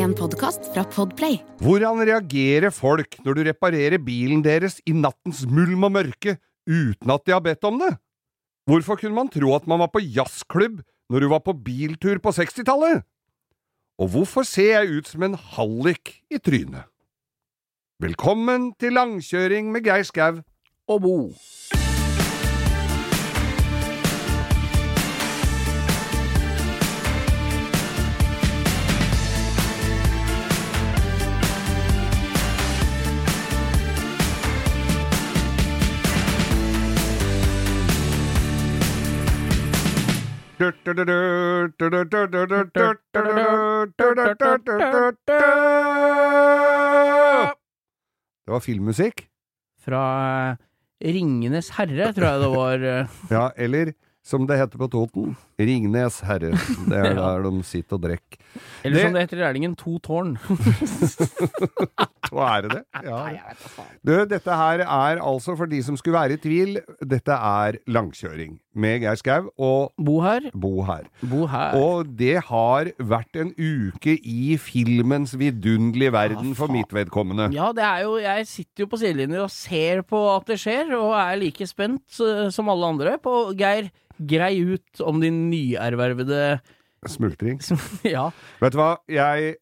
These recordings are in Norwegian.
En podkast fra Podplay. Hvordan reagerer folk når du reparerer bilen deres i nattens mulm og mørke uten at de har bedt om det? Hvorfor kunne man tro at man var på jazzklubb når du var på biltur på 60-tallet? Og hvorfor ser jeg ut som en hallik i trynet? Velkommen til langkjøring med Geir Skau og Bo. Det var filmmusikk. Fra eh, Ringenes herre, tror jeg det var. eh. Ja, eller som det heter på Toten, Ringnes herre. Det er der de sitter og drikker. Eller Det- som det heter i Rælingen, To tårn. Hva er det det? Ja. Du, dette her er altså, for de som skulle være i tvil, dette er langkjøring med Geir Skau og Bo her. Bo her. Bo her. Og det har vært en uke i filmens vidunderlige verden Ja, for mitt vedkommende. Ja, det er jo Jeg sitter jo på sidelinjer og ser på at det skjer, og er like spent uh, som alle andre på Geir. Grei ut om din nyervervede Smultring. Ja. Vet du hva, jeg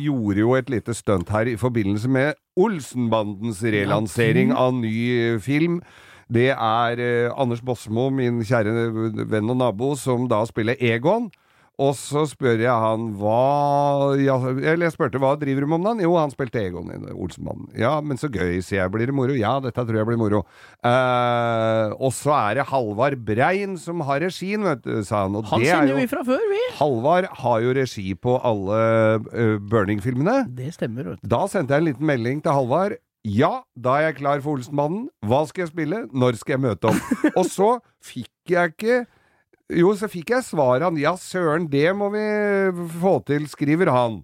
gjorde jo et lite stunt her i forbindelse med Olsenbandens relansering av ny film. Det er eh, Anders Bosmo, min kjære venn og nabo, som da spiller Egon. Og så spør jeg han hva ja, Eller jeg spurte hva driver du med om dagen? Jo, han spilte Egon i Olsenbanden. Ja, men så gøy, sier jeg. Blir det moro? Ja, dette tror jeg blir moro. Eh, og så er det Halvard Brein som har regien, vet du, sa han. Og Han det er kjenner jo vi fra før, vi. Halvard har jo regi på alle uh, Burning-filmene. Det stemmer, vet du. Da sendte jeg en liten melding til Halvard. Ja, da er jeg klar for Olsenmannen. Hva skal jeg spille? Når skal jeg møte opp? Og så fikk jeg ikke Jo, så fikk jeg svaret han. Ja, søren, det må vi få til, skriver han.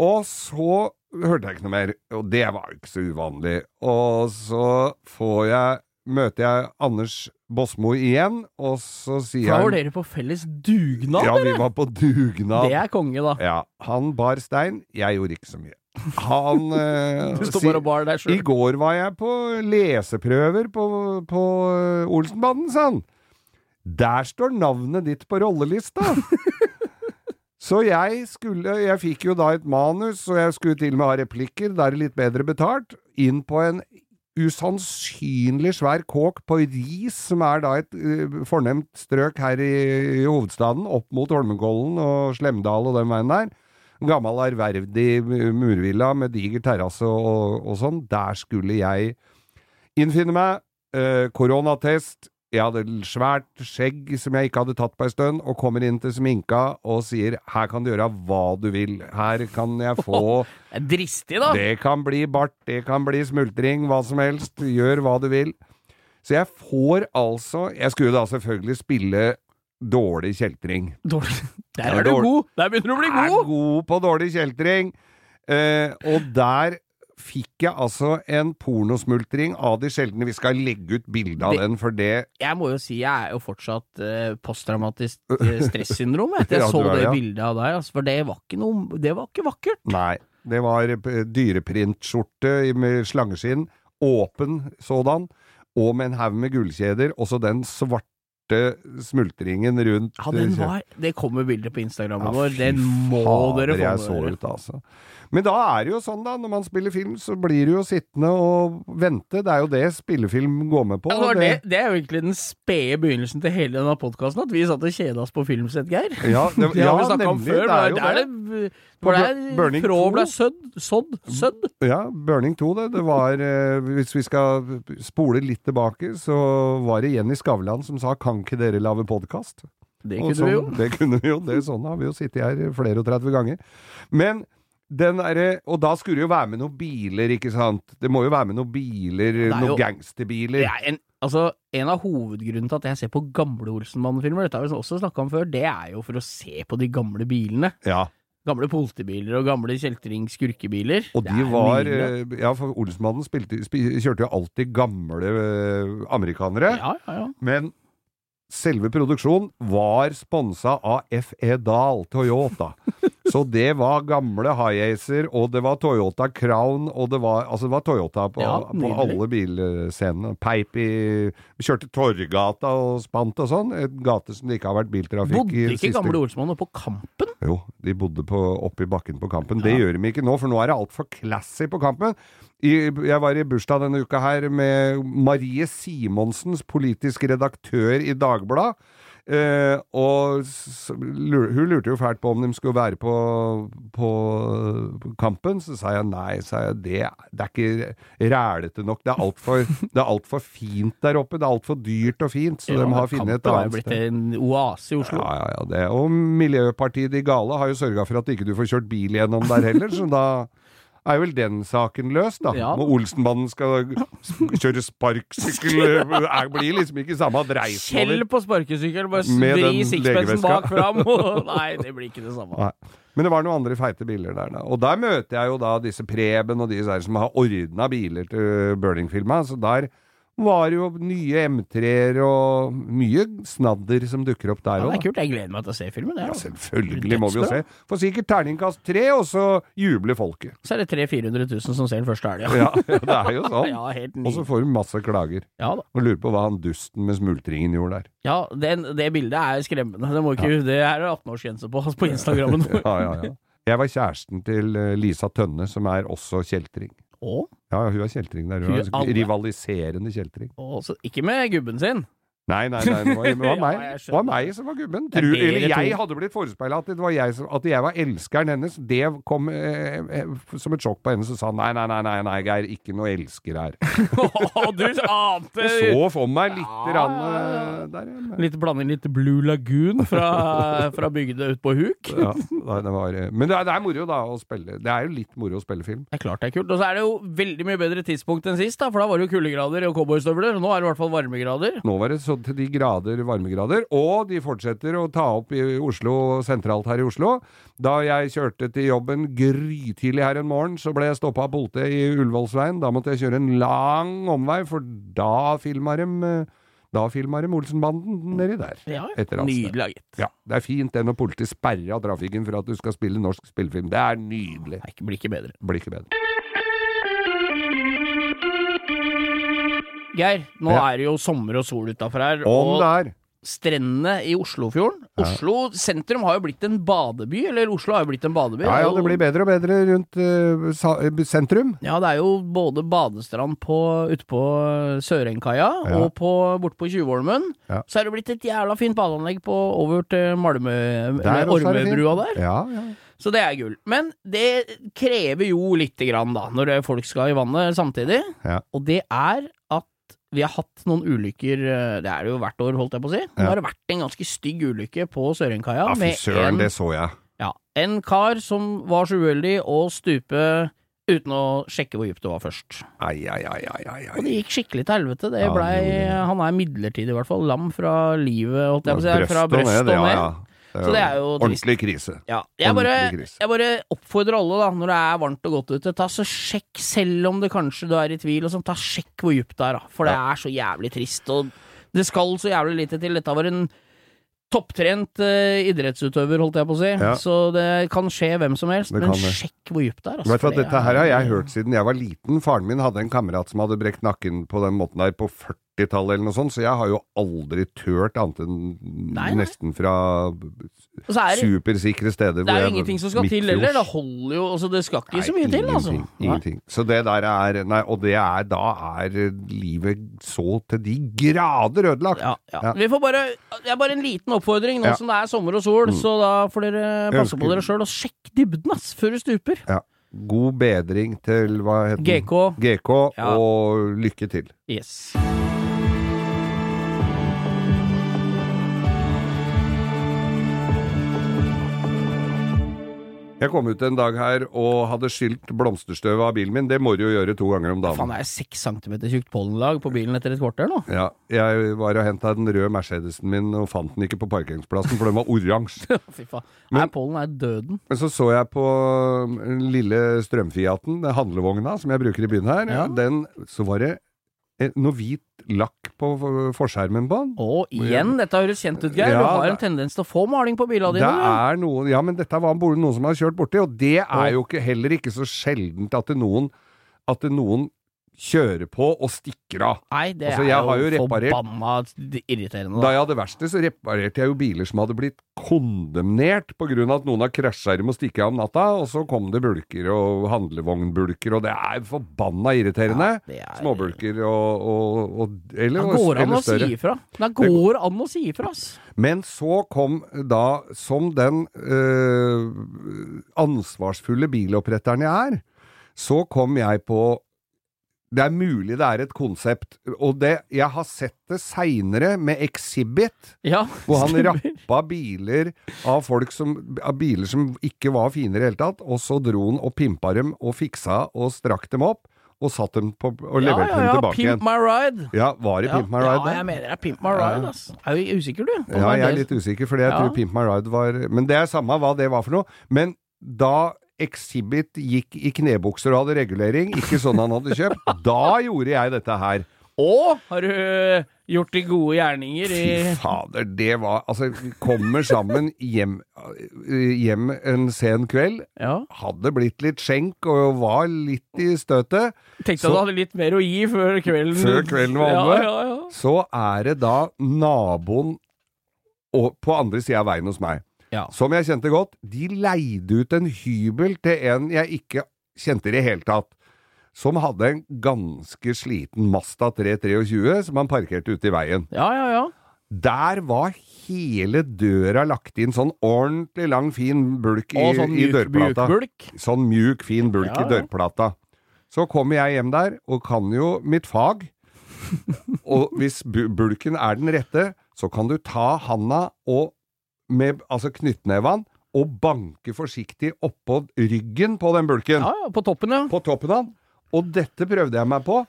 Og så hørte jeg ikke noe mer, og det var jo ikke så uvanlig. Og så får jeg Møter jeg Anders Båsmo igjen, og så sier han da var dere på felles dugnad, dere! Ja, vi var på dugnad. Det er konge, da. Ja, han bar stein, jeg gjorde ikke så mye. Han eh, Du står bare og bar deg I går var jeg på leseprøver på, på eh, Olsenbanden, sa han. Der står navnet ditt på rollelista! Så jeg skulle Jeg fikk jo da et manus, og jeg skulle til og med ha replikker, da er det litt bedre betalt, inn på en usannsynlig svær kåk på Ris, som er da et uh, fornemt strøk her i, i hovedstaden, opp mot Holmenkollen og Slemdal og den veien der. Gammel, ærverdig murvilla med diger terrasse og, og sånn. Der skulle jeg innfinne meg. Eh, koronatest. Jeg hadde svært skjegg som jeg ikke hadde tatt på ei stund, og kommer inn til sminka og sier 'her kan du gjøre hva du vil'. Her kan jeg få dristig, da. det kan bli bart, det kan bli smultring, hva som helst. Gjør hva du vil. Så jeg får altså Jeg skulle da selvfølgelig spille dårlig kjeltring. Dårlig. Der er du god! Der begynner du å bli god! Er god! på dårlig kjeltring. Eh, og der fikk jeg altså en pornosmultring av de sjeldne. Vi skal legge ut bilde av Det- den, for det Jeg må jo si jeg er jo fortsatt eh, posttraumatisk stressyndrom etter jeg Ja, så er det ja. bildet av deg, altså, for det var ikke noe Det var ikke vakkert. Nei. Det var eh, dyreprintskjorte med slangeskinn. Åpen sådan. Og med en haug med gullkjeder. Og så den svarte smultringen rundt Ja, den eh, var Det kommer bilder på Instagrammen Ja, vår. Den må fader, dere få jeg med så dere. ut, altså. Men da er det jo sånn, da. Når man spiller film, så blir du jo sittende og vente. Det er jo det spillefilm går med på. Ja, det, det, det er jo egentlig den spede begynnelsen til hele denne podkasten, at vi satt og kjeda oss på filmsett, Geir. Ja, det, Det ja har vi snakka om før. det er jo der det. det, der Burning frå 2. ble sødd, sådd, sødd. Ja, Burning 2, det. Det var eh, Hvis vi skal spole litt tilbake, så var det Jenny Skavlan som sa 'Kan ikke dere lage podkast'? Det kunne kunne vi jo. sånn- Det kunne vi jo. Det, sånn har vi jo sittet her flere og 30 ganger. Men den derre Og da skulle det jo være med noen biler, ikke sant? Det må jo være med noen biler, er noen jo- gangsterbiler. Det er en, altså, en av hovedgrunnene til at jeg ser på gamle Olsenmann-filmer, dette har vi også snakka om før, det er jo for å se på de gamle bilene. Ja. Gamle politibiler og gamle kjeltring-skurkebiler. Og de er var nydelig. eh, Ja, for Olsenmannen spilte, spi, kjørte jo alltid gamle eh, amerikanere. Ja, ja, ja. Men selve produksjonen var sponsa av FE Dahl Toyota. Så det var gamle Highacer, og det var Toyota Crown, og det var, altså det var Toyota på, Ja, på alle bilscenene. Peip i Vi kjørte Torgata og spant og sånn. Et gate som det ikke har vært biltrafikk Bodde i. ikke gamle Olsmann på Kampen? Jo, de bodde på, oppe i bakken på Kampen. Det gjør de ikke nå, for nå er det altfor classy på Kampen. I, jeg var i bursdag denne uka her med Marie Simonsens, politisk redaktør i Dagbladet. Eh, og lur, hun lurte jo fælt på om de skulle være på, på, på Kampen. Så sa jeg nei, sa jeg, det, det er ikke rælete nok. Det er altfor alt for fint der oppe. Det er altfor dyrt og fint, så de har funnet et Kampen er jo annet blitt en oase i Oslo. Ja, ja, ja, det. Og Miljøpartiet De Gale har jo sørga for at ikke du får kjørt bil gjennom der heller, så da er vel den saken løst, da. Ja. Når Olsenbanden skal kjøre sparksykkel, det blir liksom ikke samme dreisen Kjell på sparkesykkel, bare vri sixpensen bak fram. Nei, det blir ikke det samme. Nei. Men det var noen andre feite biler der, da. Og der møter jeg jo da disse Preben og de som har ordna biler til Burning-filma, så der var jo nye M3-er og mye snadder som dukker opp der Ja, òg. det er kult. Jeg gleder meg til å se filmen. Ja, Ja. selvfølgelig må vi jo se. Får sikkert terningkast tre, og så jubler folket. Så er det 300 000-400 000 som ser den første helga. Ja, ja, det er jo sånn. Ja, helt Og så får du masse klager. Ja da. Og lurer på hva han dusten med smultringen gjorde der. Ja, den, det bildet er skremmende. Det, må ikke, det er det 18-årsgrense på på Instagrammen. Ja, ja, ja. Jeg var kjæresten til eh, Lisa Tønne, som er også kjeltring. Og, Ja, hun er kjeltring der. Hun Hun er er rivaliserende kjeltring. Å, så, ikke med gubben sin. Nei, nei, nei, det var, det var Ja, meg. Det var meg som var gubben. Tror, eller jeg hadde blitt forespeila at, det var jeg som- at jeg var elskeren hennes. Det kom eh, eh, som et sjokk på henne, som sa nei, nei, nei, nei, nei Geir, ikke noe elsker her. Du ante Jeg så for meg litt Ja, rann, ja, ja. eh, der. ja. Litt blanding litt Blue Lagoon fra, fra bygda ut på huk. Ja, det var, eh, men det er, det er moro da å spille. Det er jo litt moro å spille film. Det er klart det er kult. Og så er det jo veldig mye bedre tidspunkt enn sist, da, for da var det jo kuldegrader og cowboystøvler. Nå er det i hvert fall varmegrader. Nå var det så til de grader varmegrader, og de fortsetter å ta opp i Oslo, sentralt her i Oslo. Da jeg kjørte til jobben grytidlig her en morgen, så ble jeg stoppa av politiet i Ullevålsveien. Da måtte jeg kjøre en lang omvei, for da filma de eh, da filma de Olsenbanden nedi der. Ja. Nydelig, gitt. Ja, Det er fint det når politiet sperrer av trafikken for at du skal spille norsk spillefilm. Det er nydelig. Det blir ikke bedre. Blir ikke bedre. Geir, nå Ja. er det jo sommer og sol utafor her. Om og det er. strendene i Oslofjorden. Oslo sentrum har jo blitt en badeby, eller Oslo har jo blitt en badeby. Ja, ja, det blir bedre og bedre rundt uh, sentrum. Ja, det er jo både badestrand på, ute på Sørenkaia Ja. og på, borte på Tjuvholmen. Ja. Så er det blitt et jævla fint badeanlegg på, over til Malmø, Der er. Ormebrua der. Ja, ja. Så det er gull. Men det krever jo lite grann, da, når folk skal i vannet samtidig. Ja. Og det er at vi har hatt noen ulykker, eh, det er det jo hvert år, holdt jeg på å si. Nå Ja. har det vært en ganske stygg ulykke på Sørenkaia. Ja, fy søren, det så jeg. ja, en kar som var så uheldig å stupe uten å sjekke hvor dypt det var først. Ai, ai, ai, ai, ai, Og det gikk skikkelig til helvete. Det det blei det. Han er midlertidig, i hvert fall. Lam fra livet, holdt jeg på å si. Fra og brøstet og ned. ja, ja. Så det er jo. Ordentlig krise. Ja, jeg bare, jeg bare oppfordrer alle, da, når det er varmt og godt ute, ta så sjekk, selv om det kanskje du er i tvil, og sånn, ta sjekk hvor dypt det er, da. For det er så jævlig trist, og det skal så jævlig lite til. Dette var en topptrent uh, idrettsutøver, holdt jeg på å si, Ja. så det kan skje hvem som helst, men sjekk hvor dypt det er, altså. Dette her er- har jeg hørt siden jeg var liten. Faren min hadde en kamerat som hadde brekt nakken på den måten der på 40-tallet eller noe sånt, så jeg har jo aldri tørt annet enn Nei, nei. nesten fra er det, supersikre steder. det er jo ingenting som skal til heller, det holder jo, altså det skal ikke så mye til, altså. Ingenting. Så det der er Nei, og det er da er livet så til de grader ødelagt. Ja, ja. Ja. Vi får bare, det er bare en liten oppfordring nå Ja. Mm. som det er sommer og sol, så da får dere passe på dere sjøl og sjekk dybden ass, før du stuper. Ja. God bedring til hva heter den? GK. GK, Ja. og lykke til. Yes. Jeg kom ut en dag her og hadde skylt blomsterstøv av bilen min. Det må du jo gjøre to ganger om Faen, dagen. det er seks centimeter tjukt pollenlag på bilen etter et kvarter nå. Ja, jeg var og henta den røde Mercedesen min og fant den ikke på parkeringsplassen, for den var oransje. Fy faen. Men- Nei, pollen er døden. Men så så jeg på den lille strømfiaten, handlevogna som jeg bruker i byen her. Ja. Den, så var det noe hvit lakk på for- forskjermen på den. Å, igjen, dette høres kjent ut, Geir. Ja, du har en tendens til å få maling på bilene dine. Det er noen, ja, men dette var noen som har kjørt borti, og det er jo ikke, heller ikke så sjeldent at noen, at det noen kjører på og stikker av. Nei, det Altså, er jo, reparert- forbanna irriterende. Da Da. jeg hadde verksted, så reparerte jeg jo biler som hadde blitt kondemnert på grunn av at noen har krasja dem og stikket av om natta, og så kom det bulker og handlevognbulker, og det er forbanna irriterende. Ja, er- Småbulker og, og, og Eller, Det går an eller å si ifra. Det går an å si ifra, ass. Men så kom da, som den øh, ansvarsfulle biloppretteren jeg er, så kom jeg på Det er mulig det er et konsept, og det, jeg har sett det seinere med Exhibit, Ja, hvor han rappa biler av folk som Av biler som ikke var fine i det hele tatt, og så dro han og pimpa dem og fiksa og strakk dem opp, og satt dem på og Ja, ja, ja, dem tilbake Pimp igjen. my ride. Ja, var det Pimp My Ride? Ja, jeg mener det er Pimp my ride, ass. Er du usikker, du? Ja, jeg er litt usikker, fordi jeg tror Pimp My Ride var Men det er samme hva det var for noe. Men da Exhibit gikk i knebukser og hadde regulering, ikke sånn han hadde kjøpt, da gjorde jeg dette her. Og har du øh, gjort de gode gjerninger i Fy fader, det var Altså, kommer sammen hjem, hjem en sen kveld. Ja. Hadde blitt litt skjenk og var litt i støtet. Tenkte Så- du hadde litt mer å gi før kvelden Før kvelden var ja, omme. ja, ja. Så er det da naboen og, på andre sida av veien hos meg. Ja. som jeg kjente godt, de leide ut en hybel til en jeg ikke kjente i det hele tatt, som hadde en ganske sliten Masta 323 som han parkerte ute i veien. Ja, ja, ja. Der var hele døra lagt inn sånn ordentlig lang, fin bulk i, Og sånn i mjuk, dørplata. Sånn mjuk, fin bulk Ja, i dørplata. Så kommer jeg hjem der, og kan jo mitt fag. og hvis bulken er den rette, så kan du ta handa og med altså knyttneven og banke forsiktig oppå ryggen på den bulken. Ja, ja, på toppen, ja. På toppen av den. Og dette prøvde jeg meg på.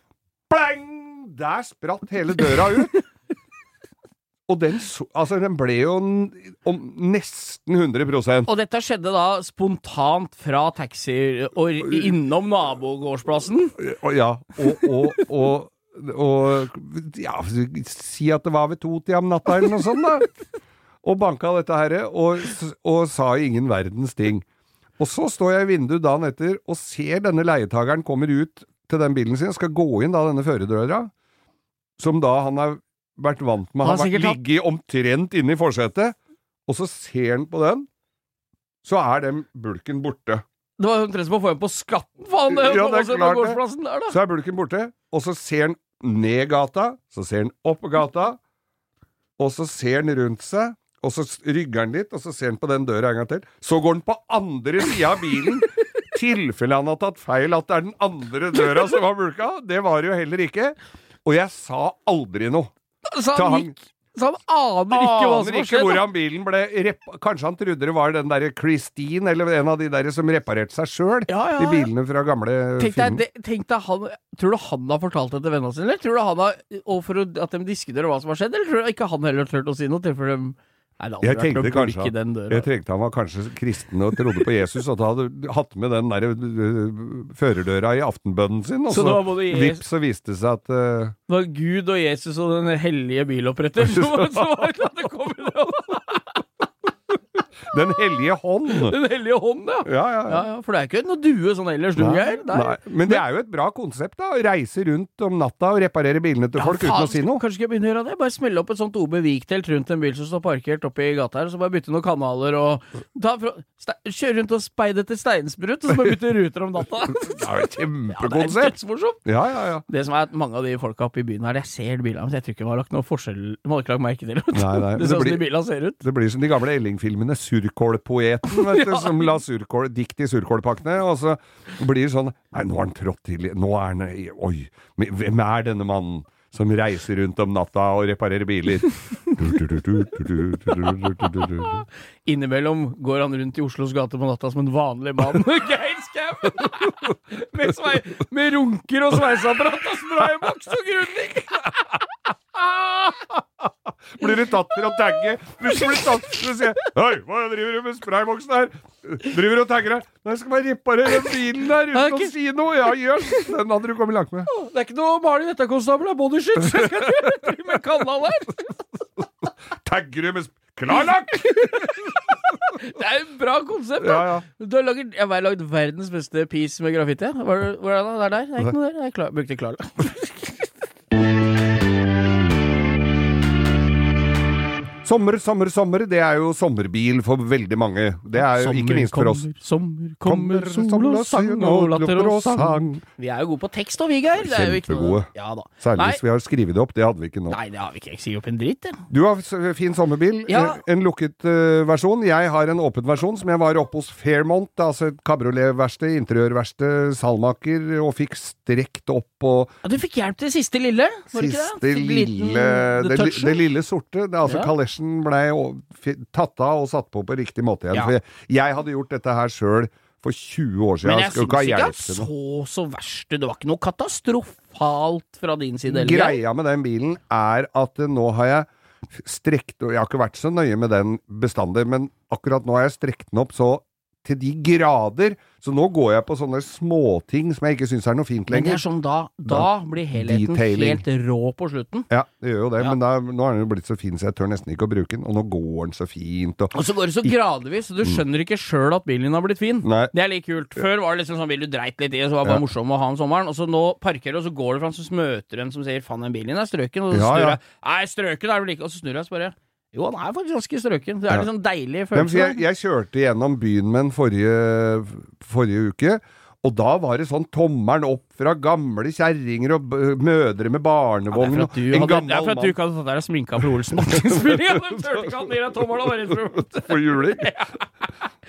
Plang! Der spratt hele døra ut. Og den, så, altså, den ble jo om nesten 100% Og dette skjedde da spontant fra taxi og innom nabogårdsplassen. Ja, og, og, og, og ja, si at det var ved to-tida om natta eller noe sånt, da. Og banka dette herre, og, og sa ingen verdens ting. Og så står jeg i vinduet dagen etter og ser denne leietageren kommer ut til den bilen sin, skal gå inn da denne førerdøra, som da han har vært vant med, Han har vært ligget omtrent inne i forsetet, og så ser han på den, så er den bulken borte. Det var omtrent som å få en på skatten, faen! Det, Ja, det er klart det. der. Så er bulken borte, og så ser han ned gata, så ser han opp gata, og så ser han rundt seg, og så rygger han litt, og så ser han på den døra en gang til. Så går han på andre sida av bilen, tilfelle han har tatt feil at det er den andre døra som var bulka. Det var det jo heller ikke. Og jeg sa aldri noe. Så han, gikk, så han aner ikke hva Aner som har ikke skjedd. da. hvordan bilen ble Kanskje han trodde det var den derre Christine, eller en av de der som reparerte seg sjøl. Ja, ja, De bilene fra gamle Tenk deg, det, tenk deg han, Tror du han har fortalt det til vennene sine, eller tror du han har og for at de diskuterer hva som har skjedd, eller tror du ikke han heller turt å si noe? Til for dem Nei, Jeg tenkte kanskje. Jeg tenkte han var kanskje kristen og trodde på Jesus, og at han hadde hatt med den der øh, førerdøra i aftenbønnen sin, og Så så, vips, så viste det seg at uh, Det var Gud og Jesus og den hellige biloppretter som, som var det kom Den hellige hånd! Den hellige hånd, ja. Ja, ja, ja. ja. For det er ikke noe due sånn ellers, du, Geir. Men det er jo et bra konsept, da. Reise rundt om natta og reparere bilene til folk uten å si noe. Kanskje skal jeg begynne å gjøre det? Bare smelle opp et sånt OB Viktelt rundt en bil som står parkert oppe i gata her, og så bare bytte noen kanaler og ta fra, Kjøre rundt og speide etter steinsprut, og så bare bytte ruter om natta. Det er jo et kjempekonsept! Ja, ja, ja. Det som er at mange av de folka oppe i byen her, jeg ser bilene, men jeg tror ikke de har lagt noe forskjell De har ikke lagt merke til det. Nei, nei, Det det blir- de ser ut. Det blir som de gamle Elling-filmene, Surkålpoeten, vet du, Ja. som la surkål, dikt i surkålpakkene, og så blir det sånn Nei, nå har han trådt til Nå er han Oi, hvem er denne mannen? Som reiser rundt om natta og reparerer biler. Innimellom går han rundt i Oslos gater på natta som en vanlig mann. Geir Skau! med, med runker og sveiseapparat og sprayboks og grunning! Blir du tatt for å tagge? Hvis du blir tatt for å si Hei, hva driver du med sprayboksen her? Driver du og tagger her? Nei, jeg skal bare reparere den bilen der uten Ok. å si noe. Ja, jøss. Den hadde du kommet langt med. Det er ikke noe maling dette, konstabel. Det er bodyskytt. Så jeg skal drive med kanal her. Tagger du med Klarlakk! Det er et bra konsept, da. Ja, ja. Du har laget, jeg har lagd verdens beste piece med graffiti. Hvor er det er er der? Det er ikke noe der. Jeg klar, brukte klar. Sommer, sommer, sommer. Det er jo sommerbil for veldig mange. Det er jo ikke minst for oss. Sommer, kommer, kommer sol og sang og latter og sang. Vi er jo gode på tekst da, vi, Geir. Det er ikke noe- Ja. Særlig Nei. hvis vi har skrevet det opp. Det hadde vi ikke nå. Nei, det har vi ikke. Jeg sier opp en dritt, jeg. Du har fin sommerbil. Ja. eh, En lukket uh, versjon. Jeg har en åpen versjon som jeg var oppe hos Fairmont, altså et kabrioletverksted, interiørverksted, salmaker, og fikk strekt opp og Ja, du fikk hjelp til siste lille, var det ikke Siste det? Liten lille det, det lille sorte. Det, er altså Ja. Kalesjen blei tatt av og satt på på riktig måte igjen. Ja. For jeg, jeg hadde gjort dette her sjøl for 20 år siden. Men jeg syns ikke at så så verst ut. Det var ikke noe katastrofalt fra din side. Eller? Greia med den bilen er at nå har jeg strekt Jeg har ikke vært så nøye med den bestandig, men akkurat nå har jeg strekt den opp så til de grader. Så nå går jeg på sånne småting som jeg ikke syns er noe fint Men det lenger. er sånn da, da blir helheten Detailing. helt rå på slutten. Ja, det gjør jo det, Ja. men da, nå er den jo blitt så fin så jeg tør nesten ikke å bruke den. Og nå går den så fint. Og, Og så går det så gradvis, så du skjønner ikke sjøl at bilen din har blitt fin. Mm. Nei. Det er litt kult. Før var det liksom sånn bil du dreit litt i, og så var det bare Ja. morsom å ha den sommeren. Og så nå parkerer du, og så går du fram, så møter du en som sier 'faen, den bilen din er strøken', og så Ja, snur jeg. 'Nei, strøken er vel ikke' Og så snur jeg og spør jeg. Jo, han er faktisk ganske strøken. Det er Ja. liksom deilig følelse. jeg, jeg kjørte gjennom byen med den forrige, forrige uke. Og da var det sånn tommelen opp fra gamle kjerringer og mødre med Ja, det er for at du en hadde, det er for at du ikke hadde tatt deg og sminka for Olsen. Du turte ikke å ha deg og var for å på.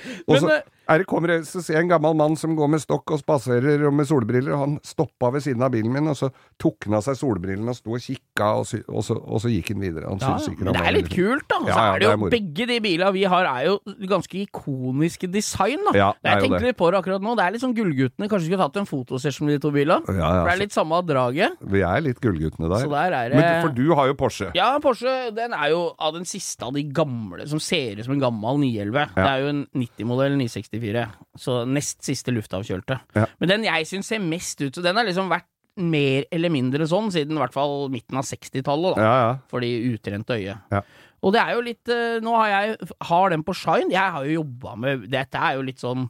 Og så eh, er det, kommer så ser jeg en gammel mann som går med stokk og spaserer og med solbriller. og Han stoppa ved siden av bilen min, og så tok han av seg solbrillene og sto og kikka, og, sy og, så, og så gikk han videre. Han Ja, men det er litt kult, da. Ja, så ja, jo. Begge de bilene vi har, er jo ganske ikoniske design, da. Ja, jeg tenkte litt på det akkurat nå. Det er litt sånn Gullguttene. Kanskje vi skulle tatt en fotosesjon med de to bilene? Ja, For ja, det er litt samme draget. Vi er litt gullguttene der. Så der er Men, for du har jo Porsche. Ja, Porsche den er jo av den siste av de gamle som ser ut som en gammel 911. Det er jo en 90-modell 964, så nest siste luftavkjølte. Men den jeg syns ser mest ut Så den har liksom vært mer eller mindre sånn siden i hvert fall midten av 60-tallet, da. Ja, ja. For de utrente øyet. Ja. Og det er jo litt eh, Nå har jeg har den på Shine. Jeg har jo jobba med Dette er jo litt sånn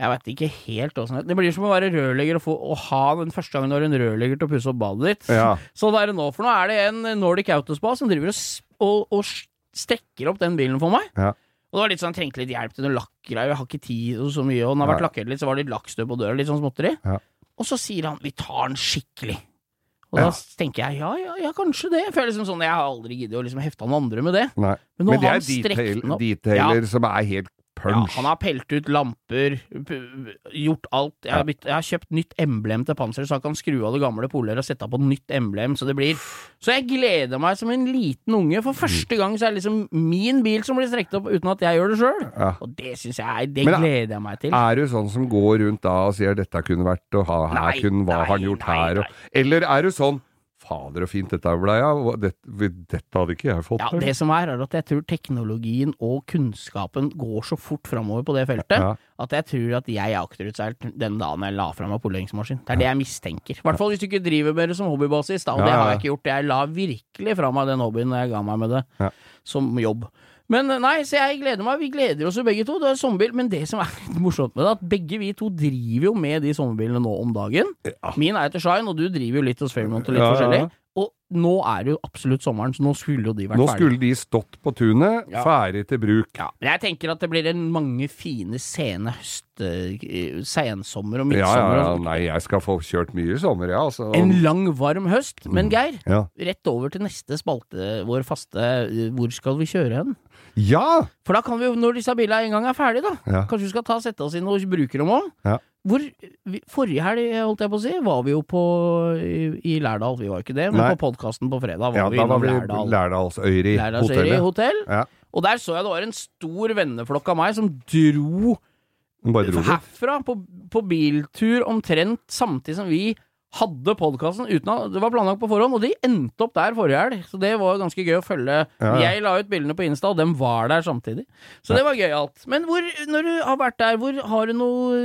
jeg vet ikke helt åssen det Det blir som å være rørlegger og få, å ha den første gangen du har en rørlegger til å pusse opp badet ditt. Ja. Så det er det nå, for nå er det en Nordic Autospa som driver og, og, og strekker opp den bilen for meg. Ja. Og det var litt sånn, jeg trengte litt hjelp til noen lakkgreier, jeg har ikke tid og så mye, og den har vært Nei. lakkert litt, så var det litt lakkstøv på døra, litt sånn småtteri. Ja. Og så sier han, vi tar den skikkelig. Og Ja. da tenker jeg, ja, ja, ja, kanskje det. For jeg, føler liksom sånn, jeg har aldri giddet å liksom hefte noen andre med det. Nei. Men Men det er han detail, detailer som er helt Ja, han har pelt ut lamper, gjort alt. Jeg har, bytt, jeg har kjøpt nytt emblem til panseret, så han kan skru av det gamle poleret og sette på nytt emblem, så det blir Så jeg gleder meg som en liten unge. For første gang så er det liksom min bil som blir strekt opp uten at jeg gjør det sjøl. Ja. Og det syns jeg Det Men- gleder jeg meg til. Er du sånn som går rundt da og sier 'dette kunne vært', og 'her Nei, kunne hva nei, han gjort nei, her', og Eller er du sånn 'fader, og fint dette ble, ja', dette, dette hadde ikke jeg fått Ja, til'. Det som er, er at jeg tror teknologien og kunnskapen går så fort framover på det feltet, Ja. at jeg tror at jeg er akterutseilt den dagen jeg la fra meg poleringsmaskin. Det er det jeg mistenker. I hvert fall hvis du ikke driver med det som hobbybasis, da, og det har jeg ikke gjort. Jeg la virkelig fra meg den hobbyen jeg ga meg med det som jobb. Men nei, så jeg gleder meg. Vi gleder oss jo begge to. Det er sommerbil. Men det som er litt morsomt med det, at begge vi to driver jo med de sommerbilene nå om dagen. Ja. Min er etter Shine, og du driver jo litt hos Fairmont og litt Ja, forskjellig. Og nå er det jo absolutt sommeren, så nå skulle jo de vært Nå ferdige. skulle de stått på tunet, Ja. ferdig til bruk. Ja, men jeg tenker at det blir en mange fine sene høst... eh, Sensommer og Ja, ja, ja, nei, jeg skal få kjørt mye i sommer, ja. Altså. En lang, varm høst. Men Geir, ja. rett over til neste spalte, vår faste eh, Hvor skal vi kjøre hen? Ja! For da kan vi jo, når disse bilene en gang er ferdige, da Ja. Kanskje vi skal ta sette oss inn og bruke dem òg? Ja. Hvor, vi, forrige helg, holdt jeg på å si, var vi jo på i, i Lærdal. Vi var jo ikke det, men Nei. på podkasten på fredag var ja vi innom vi Lærdal. Lærdalsøyri hotellet. hotell. Ja. Og der så jeg det var en stor venneflokk av meg som dro dro herfra på, på biltur omtrent samtidig som vi hadde podkasten uten at Det var planlagt på forhånd, og de endte opp der forrige helg. Så det var ganske gøy å følge. Ja, ja. Jeg la ut bildene på Insta, og dem var der samtidig. Så det var gøyalt. Men hvor, når du har vært der, hvor har du noe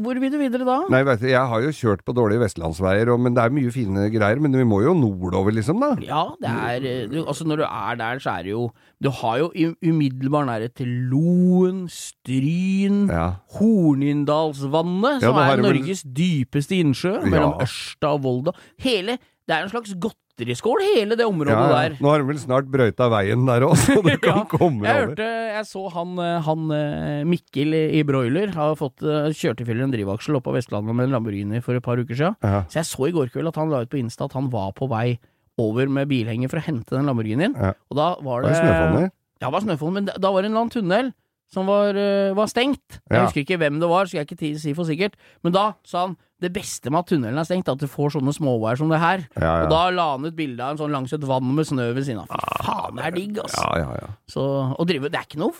Hvor vil du videre da? Nei, vet du, jeg har jo kjørt på dårlige vestlandsveier, og, men det er mye fine greier. Men vi må jo nordover, liksom, da. Ja, det er du, Altså, når du er der, så er det jo Du har jo i- umiddelbar nærhet til Loen, Stryn, Ja. Hornindalsvannet, som ja, er Norges vel- dypeste innsjø, mellom Ja. Ørsta og Volda. Hele Det er en slags godteriskål, hele det området der. Nå har de vel snart brøyta veien der òg, så du kan Ja, komme Jeg over. hørte, jeg så han, eh, han eh, Mikkel i Broiler har fått eh, kjørt i fyller en drivaksel oppe på Vestlandet med en Lamborghini for et par uker siden. Så jeg så i går kveld at han la ut på Insta at han var på vei over med bilhenger for å hente den Lamborghinien. Ja. Og da var Var det det snøfonner? Ja, det var snøfonner, men da var det en eller annen tunnel som var, eh, var stengt. Jeg Ja. husker ikke hvem det var, skal jeg ikke si for sikkert. Men da sa han det beste med at tunnelen er stengt, er at du får sånne småveier som det her. Ja, ja. Og da la han ut bilde av en sånn langs et vann med snø ved siden av. Fy faen, det er digg. Ja, ja, ja. Så å drive Det er ikke noe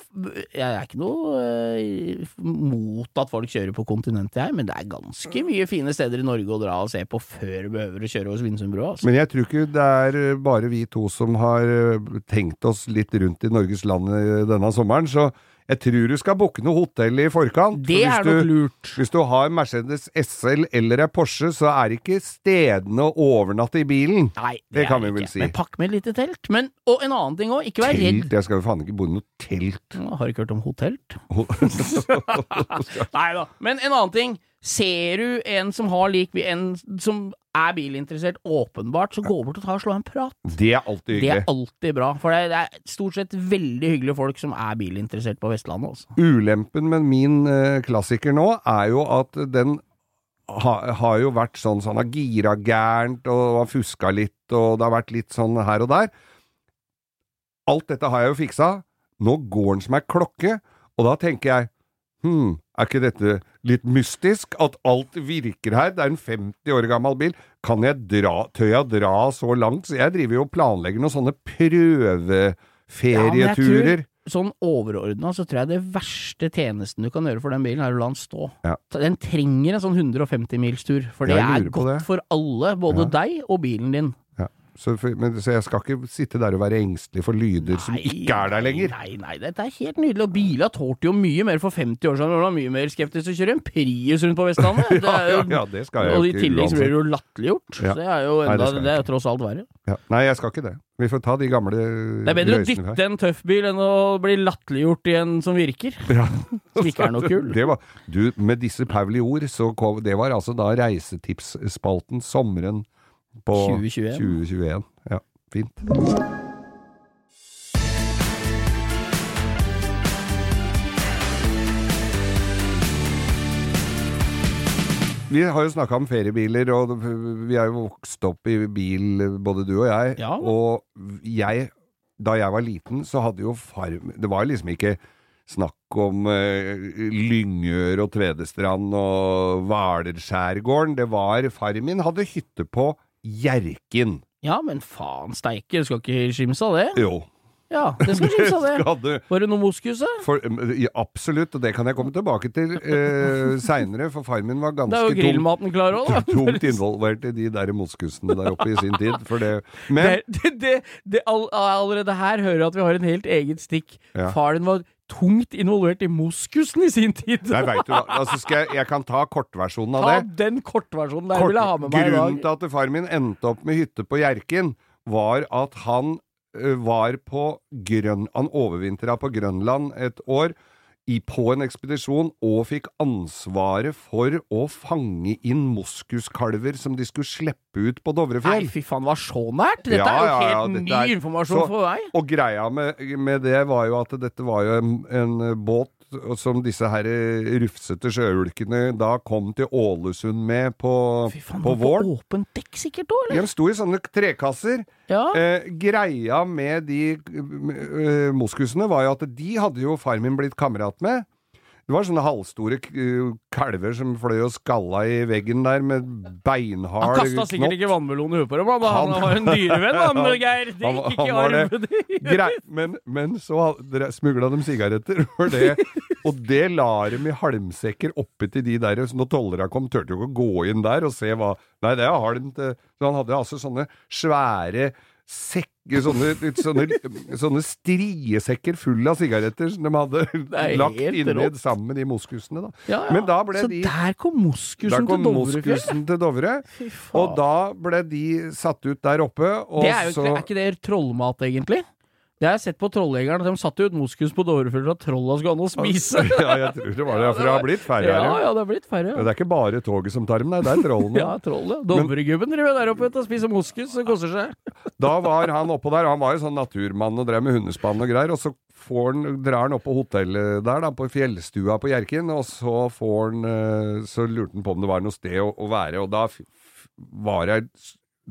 Jeg er ikke noe eh, mot at folk kjører på kontinentet, jeg, men det er ganske mye fine steder i Norge å dra og se på før du behøver å kjøre over Svinesundbrua. Altså. Men jeg tror ikke det er bare vi to som har eh, tenkt oss litt rundt i Norges land eh, denne sommeren, så jeg tror du skal booke noe hotell i forkant. Det for er nok du- lurt. Hvis du har Mercedes SL eller ei Porsche, så er ikke stedene å overnatte i bilen. Nei, Det kan er vi det vel ikke. si. Men pakk med et lite telt. Men, og en annen ting òg, ikke vær redd. Telt? Jeg skal jo faen ikke bo i noe telt. Jeg har ikke hørt om hotelt. Nei da. Men en annen ting. Ser du en som har lik En som er bilinteressert, åpenbart, så gå bort og ta og slå en prat. Det er alltid Det er alltid bra. For det er, stort sett veldig hyggelige folk som er bilinteressert på Vestlandet, altså. Ulempen med min uh, klassiker nå, er jo at den ha, har jo vært sånn så han har gira gærent, og har fuska litt, og det har vært litt sånn her og der. Alt dette har jeg jo fiksa. Nå går den som ei klokke, og da tenker jeg hm, er ikke dette litt mystisk? At alt virker her? Det er en 50 år gammel bil. Kan jeg dra, tør jeg dra så langt? Så jeg driver jo og planlegger noen sånne prøveferieturer. Sånn overordna så tror jeg det verste tjenesten du kan gjøre for den bilen, er å la den stå. Ja. Den trenger en sånn 150-milstur, for det er godt det. for alle, både deg og bilen din. Så, men, så jeg skal ikke sitte der og være engstelig for lyder som ikke er der lenger. Nei, nei, dette er helt nydelig. Og bila tålte jo mye mer for 50 år siden. Du var mye mer skeptisk til å kjøre en Prius rundt på Vestlandet. Det Ja, er ja, jo, ja, det skal jeg og i tillegg så blir det jo latterliggjort. Ja. Det er jo Nei, det enda, skal jeg det er tross alt verre. Ja. Nei, jeg skal ikke det. Vi får ta de gamle Det er bedre å her. dytte en tøff bil enn å bli latterliggjort i en som virker. Ja. Som ikke er noe kul. Det var, du, med disse Pauli ord, så kom, det var altså da reisetipsspalten sommeren på 2021. 2021. Ja, fint. Vi har jo snakka om feriebiler, og vi har jo vokst opp i bil, både du og jeg. Ja. Og jeg, da jeg var liten, så hadde jo far Det var liksom ikke snakk om eh, Lyngør og Tvedestrand og Hvalerskjærgården. Det var Far min hadde hytte på Hjerkinn. Ja, men faen steike, du skal ikke skimse av det? Jo. Ja, det skal skimse av det. Du Var det noe moskus, da? for, ja, absolutt, og det kan jeg komme tilbake til eh, seinere, for far min var Det er jo grillmaten klar òg, da. tungt involvert i de der moskusene der oppe i sin tid. For det. Men Det, det, det, all, allerede her hører jeg at vi har en helt eget stikk. Ja. Far din var tungt involvert i moskusen i sin tid. Jeg vet du altså skal jeg, jeg kan ta kortversjonen av Ta det. den kortversjonen der Kort, vil jeg ha med meg i dag. grunnen til at far min endte opp med hytte på Hjerkinn, var at han ø, var på Grønn... Han overvintra på Grønland et år på en ekspedisjon og fikk ansvaret for å fange inn moskuskalver som de skulle slippe ut på Dovrefjell. Nei, fy faen, var så nært! Dette Ja, er jo ja, ja, helt ny er- informasjon så- for meg. Og greia med, med det var jo at dette var jo en, en båt som disse her rufsete sjøulkene da kom til Ålesund med på, Fy faen, på var på åpent dekk sikkert òg, eller? De sto i sånne trekasser. Ja. Eh, greia med de eh, moskusene var jo at de hadde jo far min blitt kamerat med. Det var sånne halvstore kalver som fløy og skalla i veggen der med Han beinhard kasta sikkert ikke vannmelon i huet på dem, han, han Han- var en dyrevenn, han, Geir. Det gikk ikke i han arv. Grei, men, men så smugla de sigaretter for det, og det la dem i halmsekker oppi til de der. Så når tollerne kom, turte jo ikke å gå inn der og se hva Nei, det er halm til Så han hadde altså sånne svære sekker, sånne, sånne, sånne striesekker fulle av sigaretter som de hadde lagt inni sammen i moskusene, da. Ja, ja. Men da ble Så de der kom moskusen, der kom til Dovre, moskusen til Dovre, og da ble de satt ut der oppe, og Det er, jo så er ikke det trollmat, egentlig? Det har jeg sett på Trolljegeren. at De satte ut moskus på Dovre for at trolla skulle ha noe å spise. Ja, jeg tror det var det, for det har blitt færre her. ja, det har blitt færre. Ja, Ja, Det er ikke bare toget som tar dem, nei, det er trollene. ja trollet. Dovregubben driver der oppe og spiser moskus og koser seg. Da var han oppå der, han var jo sånn naturmann og drev med hundespann og greier, og så får han, drar han opp på hotellet der, da, på fjellstua på Hjerkinn, og så får han eh, Så lurte han på om det var noe sted å, å være, og da var det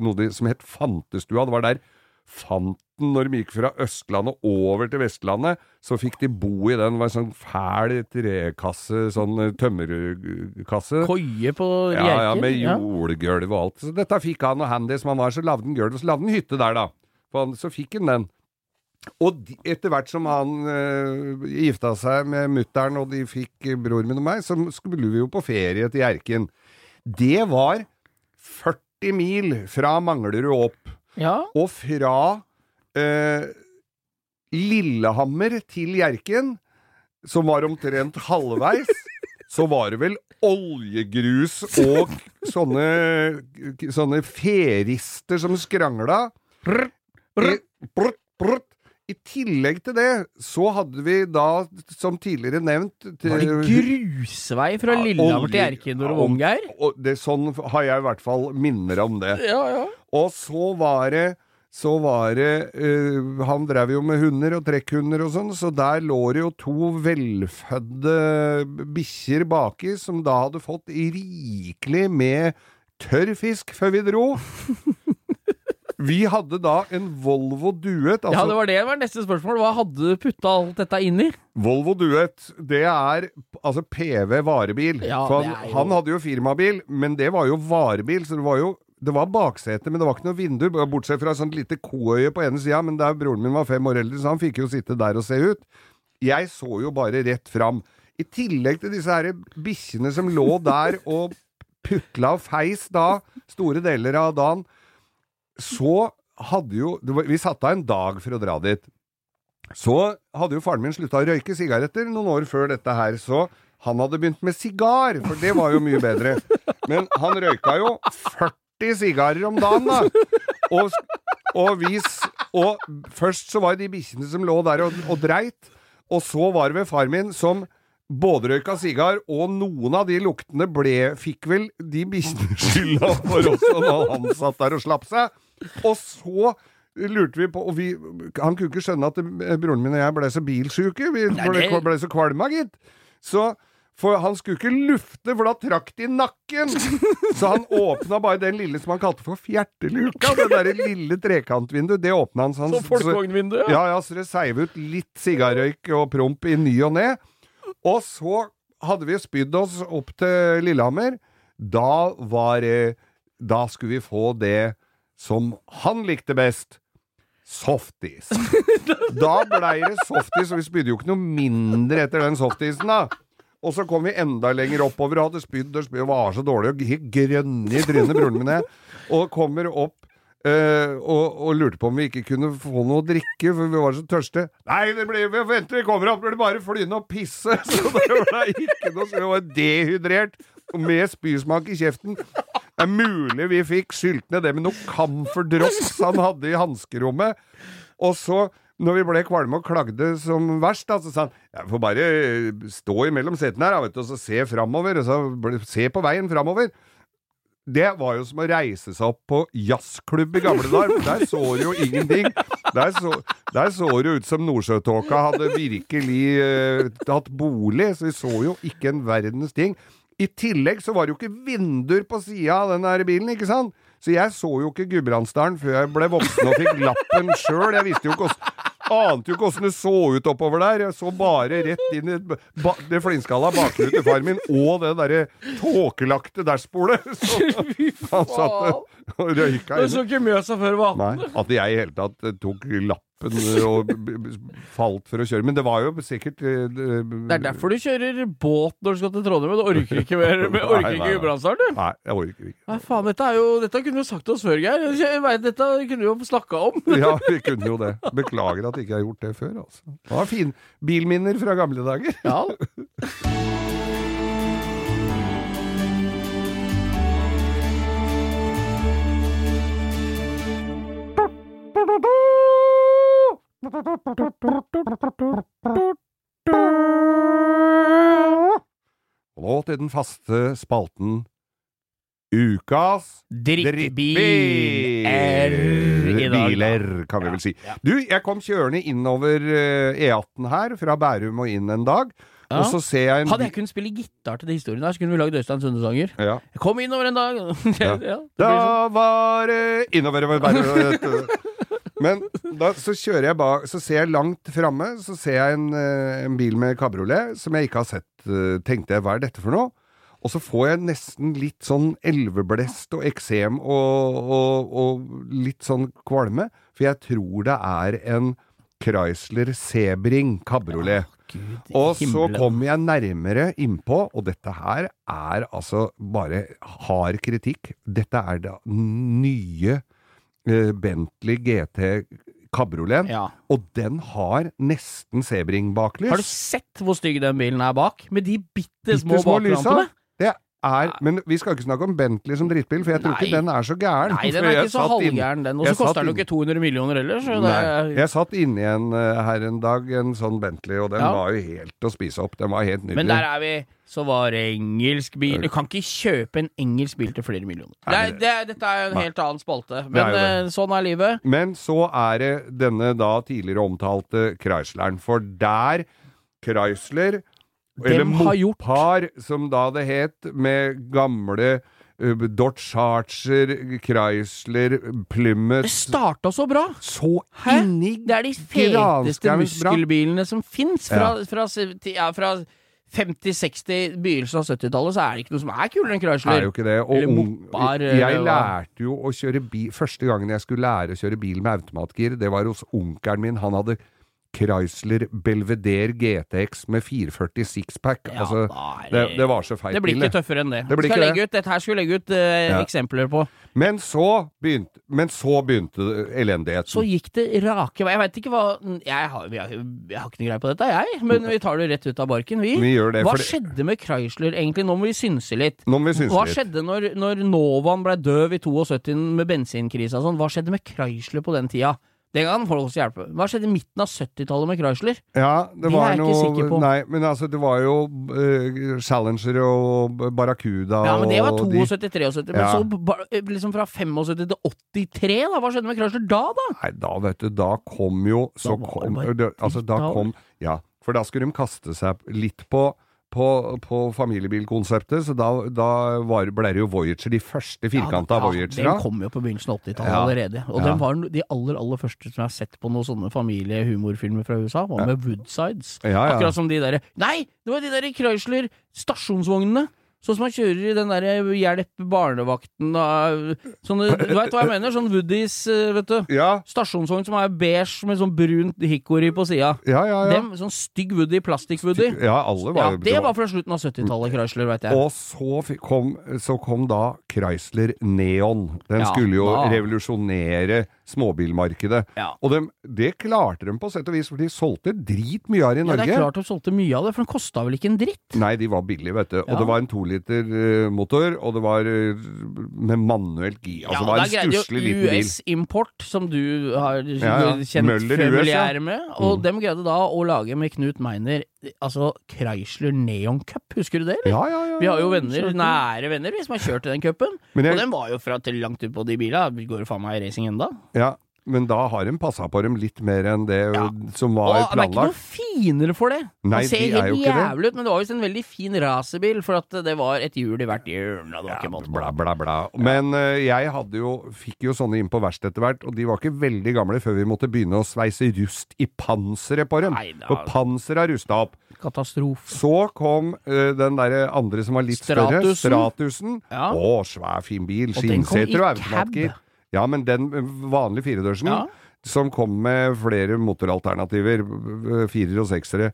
noe som het Fantestua. Det var der Fanten, når de gikk fra Østlandet over til Vestlandet, så fikk de bo i den. Det var en sånn fæl trekasse, sånn eh, tømmerkasse. Koie på Ja, ja, med jordgulv og alt. Så dette fikk han, og handy som han var, så lagde han gulv, så lagde han hytte der, da. For han, så fikk han den. Og de, etter hvert som han øh, gifta seg med mutter'n, og de fikk eh, bror min og meg, så skulle vi jo på ferie til Hjerkinn. Det var 40 mil fra Manglerud opp, Ja. og fra eh, Lillehammer til Hjerken, som var omtrent halvveis, så var det vel oljegrus og sånne, sånne ferister som skrangla. I, tillegg til det, så hadde vi da, som tidligere nevnt til- Var det grusvei fra Lillehammer til Geir? og det, Sånn har jeg i hvert fall minner om det. Ja, ja. Og så var det så var det uh, Han drev jo med hunder og trekkhunder og sånn, så der lå det jo to velfødde bikkjer baki, som da hadde fått rikelig med tørrfisk før vi dro. Vi hadde da en Volvo Duet. ja, Altså, det var det var neste spørsmål. Hva hadde du putta alt dette inn i? Volvo Duet, det er altså PV varebil. Ja, han, jo- han hadde jo firmabil, men det var jo varebil, så det var jo det var baksete, men det var ikke noe vindu, bortsett fra et sånt lite koøye på ene sida, men der broren min var fem år eldre, så han fikk jo sitte der og se ut. Jeg så jo bare rett fram. I tillegg til disse her bikkjene som lå der og putla og feis da, store deler av dagen, så hadde jo det var, Vi satte av en dag for å dra dit. Så hadde jo faren min slutta å røyke sigaretter noen år før dette her, så han hadde begynt med sigar, for det var jo mye bedre. Men han røyka jo 40 sigarer om dagen, da. Og, og, vi, og først så var det de bikkjene som lå der og, og dreit, og så var det ved far min som både røyka sigar, og noen av de luktene ble, fikk vel de bikkjene skylda for også når han satt der og slapp seg. Og så lurte vi på og vi, Han kunne ikke skjønne at broren min og jeg ble så bilsjuke. Vi ble, ble så kvalma, gitt. Så for han skulle ikke lufte, for da trakk det i nakken! Så han åpna bare den lille som han kalte for fjerteluka. Det derre lille trekantvinduet, det åpna han. Så han Som folkevognvindu? ja, ja, så det seiv ut litt sigarrøyk og promp i ny og ne. Og så hadde vi spydd oss opp til Lillehammer. Da var det Da skulle vi få det som han likte best. Softis. Da blei det softis, og vi spydde jo ikke noe mindre etter den softisen, da. Og så kom vi enda lenger oppover og hadde spydd og spydd og var så dårlig og helt grønne i trynet, broren min og. Og kommer opp eh, og, og lurte på om vi ikke kunne få noe å drikke, for vi var så tørste. Nei, det blir, vi venter, vi kommer opp, blir det bare flyende og pisse. Så det ble ikke noe, så vi var dehydrert med spysmak i kjeften. Det er mulig vi fikk skylt ned det med noe Camphor han hadde i hanskerommet. Og så, når vi ble kvalme og klagde som verst, da, så sa han jeg får bare stå imellom setene her vet du, og så se framover. Og så se på veien framover. Det var jo som å reise seg opp på jazzklubb i gamle dager. Der så du jo ingenting. Der så, det ut som Nordsjøtåka hadde virkelig uh, hatt bolig, så vi så jo ikke en verdens ting. I tillegg så var det jo ikke vinduer på sida av den der bilen, ikke sant? Så jeg så jo ikke Gudbrandsdalen før jeg ble voksen og fikk lappen sjøl. Jeg visste jo ikke ante jo ikke åssen det så ut oppover der. Jeg så bare rett inn i ba det flintskalla bakgrunnen til faren min, og det derre tåkelagte dashbordet. Han satt og røyka Du så ikke Mjøsa før var 18? Nei, at jeg i hele tatt tok tok lappen og falt for å kjøre. Men det var jo sikkert eh, Det er derfor du kjører båt når du skal til Trondheim, du orker ikke mer med orker ikke. Gudbrandsdalen, du. Nei, jeg orker ikke. Nei, faen, dette jo Dette kunne du sagt til oss før, Geir. Jeg vet, dette kunne vi jo snakka om. Ja, vi kunne jo det. Beklager at jeg ikke har gjort det før, altså. Det var fin bilminner fra gamle dager. Ja. Og nå til den faste spalten Ukas Drittbil er. Biler, kan vi vel si. Du, jeg kom kjørende innover eh, E18 her, fra Bærum og inn en dag, Ja. og så ser jeg en Hadde jeg kunnet spille gitar til de historiene her, så kunne vi lagd Øystein Sunde-sanger. ja. Jeg kom innover en dag ja. Da var det innover over Bærum Men da, så kjører jeg bak Så ser jeg langt framme, så ser jeg en, eh, en bil med kabriolet som jeg ikke har sett. eh, Tenkte jeg, hva er dette for noe? Og så får jeg nesten litt sånn elveblest og eksem og, og, og litt sånn kvalme, for jeg tror det er en Chrysler Sebring kabriolet. Og så kommer jeg nærmere innpå, og dette her er altså bare hard kritikk. Dette er da nye Bentley GT kabrioleten, Ja. og den har nesten Sebring-baklys. Har du sett hvor stygg den bilen er bak? Med de bitte små Bittesmå lysa. baklampene? Er, men vi skal ikke snakke om Bentley som drittbil, for jeg tror Nei. ikke den er så gæren. Nei, den er ikke så halvgæren, den. Og så koster den jo ikke 200 millioner heller, så det er Jeg satt inni en eh, her en dag, en sånn Bentley, og den Ja. var jo helt å spise opp. Den var helt nydelig. Men der er vi. Så var det engelsk bil. Du kan ikke kjøpe en engelsk bil til flere millioner. Det er, det er, dette er jo en Nei. helt annen spalte. er Men det. eh, sånn er livet. Men så er det denne da tidligere omtalte Chrysleren, for der Chrysler, eller har gjort- Mopar, som da det het, med gamle uh, Dodge Charger, Chrysler, Plymouth Det starta så bra! Så Hæ? inni Det er de feteste muskelbilene som fins. Fra, fra, se- ja, fra 50-60 begynnelsen av 70-tallet så er det ikke noe som er kulere enn er jo ikke det. Og Eller Mopar, jeg lærte jo å kjøre bil Første gangen jeg skulle lære å kjøre bil med automatgir, det var hos onkelen min. Han hadde Chrysler Belvedere GTX med 440 sixpack. Ja, altså, det, det- var så feil. Det blir ikke tøffere enn det. Det skal legge ut, dette her skulle legge ut uh, Ja. eksempler på. Men så begynte, men så begynte elendigheten. Så gikk det rake vei. Jeg veit ikke hva jeg har, jeg, har- jeg har ikke noe greie på dette, jeg. Men vi tar det rett ut av barken, vi. Vi det, hva skjedde med Chrysler egentlig? Nå må vi synse litt. Nå må vi synse Hva litt. skjedde når, når Novaen ble døv i 72 med bensinkrisa og sånn? Hva skjedde med Chrysler på den tida? Den kan folk også hjelpe. Hva skjedde i midten av 70-tallet med Chrysler? Ja, det Det er var jeg ikke sikker på. Nei, men altså, det var jo uh, Challenger og Barracuda Ja, men det var 72-73. Men Ja. så ba- liksom fra 75 til 83, da? Hva skjedde med Chrysler da, da? Nei, da vet du, da kom jo Så Da var det kom det, Altså, da kom Ja, for da skulle de kaste seg litt på på, på familiebilkonseptet, så da, da var, ble det jo Voyager, de første firkanta ja, Voyagerne. Den kom jo på begynnelsen av 80-tallet Ja. allerede. Og Ja. den var de aller aller første som jeg har sett på noen sånne familiehumorfilmer fra USA, var med Woodsides. Akkurat som de derre Nei! Det var de derre Chrysler stasjonsvognene! Sånn som man kjører i den derre Hjelp barnevakten og sånne Du veit hva jeg mener? Sånn Woodies, eh, vet du. Ja, Stasjonsvogn som er beige med sånn brunt hickory på sida. ja, ja. ja. Dem, sånn stygg Woody, plastikk-Woody. ja alle var Ja, det var fra slutten av 70-tallet, Chrysler, veit jeg. Og så kom, så kom da Chrysler Neon. Den skulle jo revolusjonere småbilmarkedet. Ja. Og de, det klarte de på sett og vis, for de solgte dritmye av det i Norge. Ja, det er klart de solgte mye av det, for den kosta vel ikke en dritt? Nei, de var billige, vet du. Og Ja. det var en toliter uh, motor, og det var eh, med manuelt gir. Altså, det var en stusslig liten bil. US Import, som du har Ja, ja. kjent Møller US, ja. med, og Mm. dem greide da å lage med Knut Meiner altså Chrysler Neon Cup, husker du det? eller? Ja, ja, ja. Vi har jo venner, nære venner, vi som har kjørt i den cupen. Jeg- Og den var jo fra til langt ut på de Vi Går faen meg i racing enda? Ja, men da har de passa på dem litt mer enn det Ja. som Og planlagt. Det er ikke noe finere for det. Nei, det ser de helt jævlig ut, men det var visst en veldig fin racerbil, for at det var et hjul i hvert og Det var Ja, ikke måte på. bla, bla, bla. Men uh, jeg hadde jo, fikk jo sånne inn på verkstedet etter hvert, og de var ikke veldig gamle før vi måtte begynne å sveise rust i panseret på dem. Nei, da- panseret har rusta opp. Katastrofe. Så kom uh, den derre andre som var litt større, Stratusen. Stratusen. Ja. Å, svær, fin bil. Og Skinnseter og automatgir. Ja, men den eh, vanlige firedørsen, Ja. som kom med flere motoralternativer, eh, firer og seksere,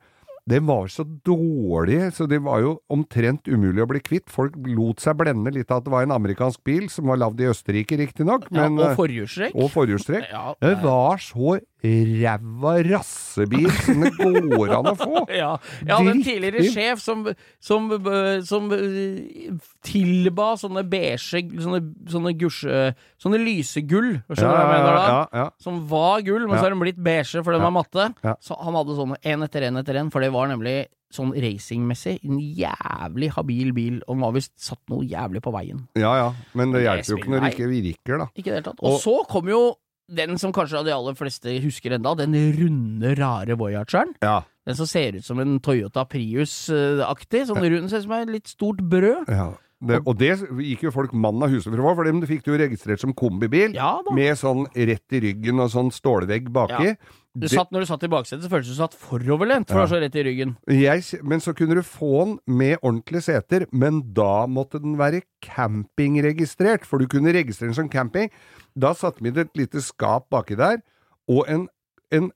den var så dårlig, så det var jo omtrent umulig å bli kvitt. Folk lot seg blende litt av at det var en amerikansk bil, som var lagd i Østerrike riktignok, Ja, og eh, forhjulstrekk. og forhjulstrekk. Ja, Det var så ræva rassebil som det går an å få. Ja, jeg hadde en tidligere sjef som, som, øh, som øh, tilba sånne beige Sånne, sånne gusje Sånne lysegull, skjønner du hva jeg mener da? ja, ja. Som var gull, men så har den blitt beige, fordi den var matte. Ja. Så han hadde sånne én etter én etter én, for det var nemlig sånn racingmessig en jævlig habil bil, og den var visst satt noe jævlig på veien. Ja ja, men det Det hjelper jo ikke når det ikke virker, da. Ikke i det hele tatt. Og, Og- så kom jo den som kanskje de aller fleste husker enda, den runde, rare Voyageren. Ja. Den som ser ut som en Toyota Prius-aktig. Sånn rund, ser ut som et litt stort brød. ja. Det, og det gikk jo folk mann av huset få, for dem fikk du jo registrert som kombibil. Ja. Med sånn rett i ryggen og sånn stålvegg baki. Du satt, når du satt i baksetet, så føltes det som du satt foroverlent, for Ja. du var så rett i ryggen. Jeg, men så kunne du få den med ordentlige seter, men da måtte den være campingregistrert, for du kunne registrere den som camping. Da satte vi det et lite skap baki der, og en, en,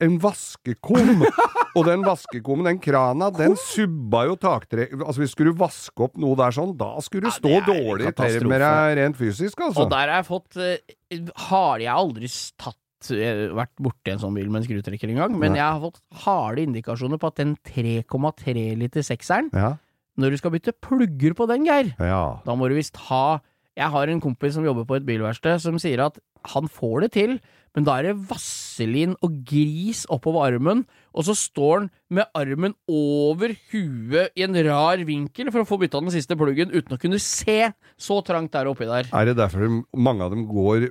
en vaskekum. og den vaskekummen, den krana, den subba jo taktre... Altså hvis skulle vaske opp noe der sånn, da skulle du stå dårlig i katastrofe. rent fysisk, altså. Og der har jeg fått uh, Har jeg aldri tatt eh, vært borti en sånn bil med en skrutrekker engang, men Nei. jeg har fått harde indikasjoner på at den 3,3 liter sekseren, Ja, når du skal bytte plugger på den, Geir, ja. da må du visst ha Jeg har en kompis som jobber på et bilverksted, som sier at han får det til, men da er det vaselin og gris oppover armen, og så står han med armen over huet i en rar vinkel for å få bytta den siste pluggen uten å kunne se. Så trangt er det oppi der. Er det derfor mange av dem går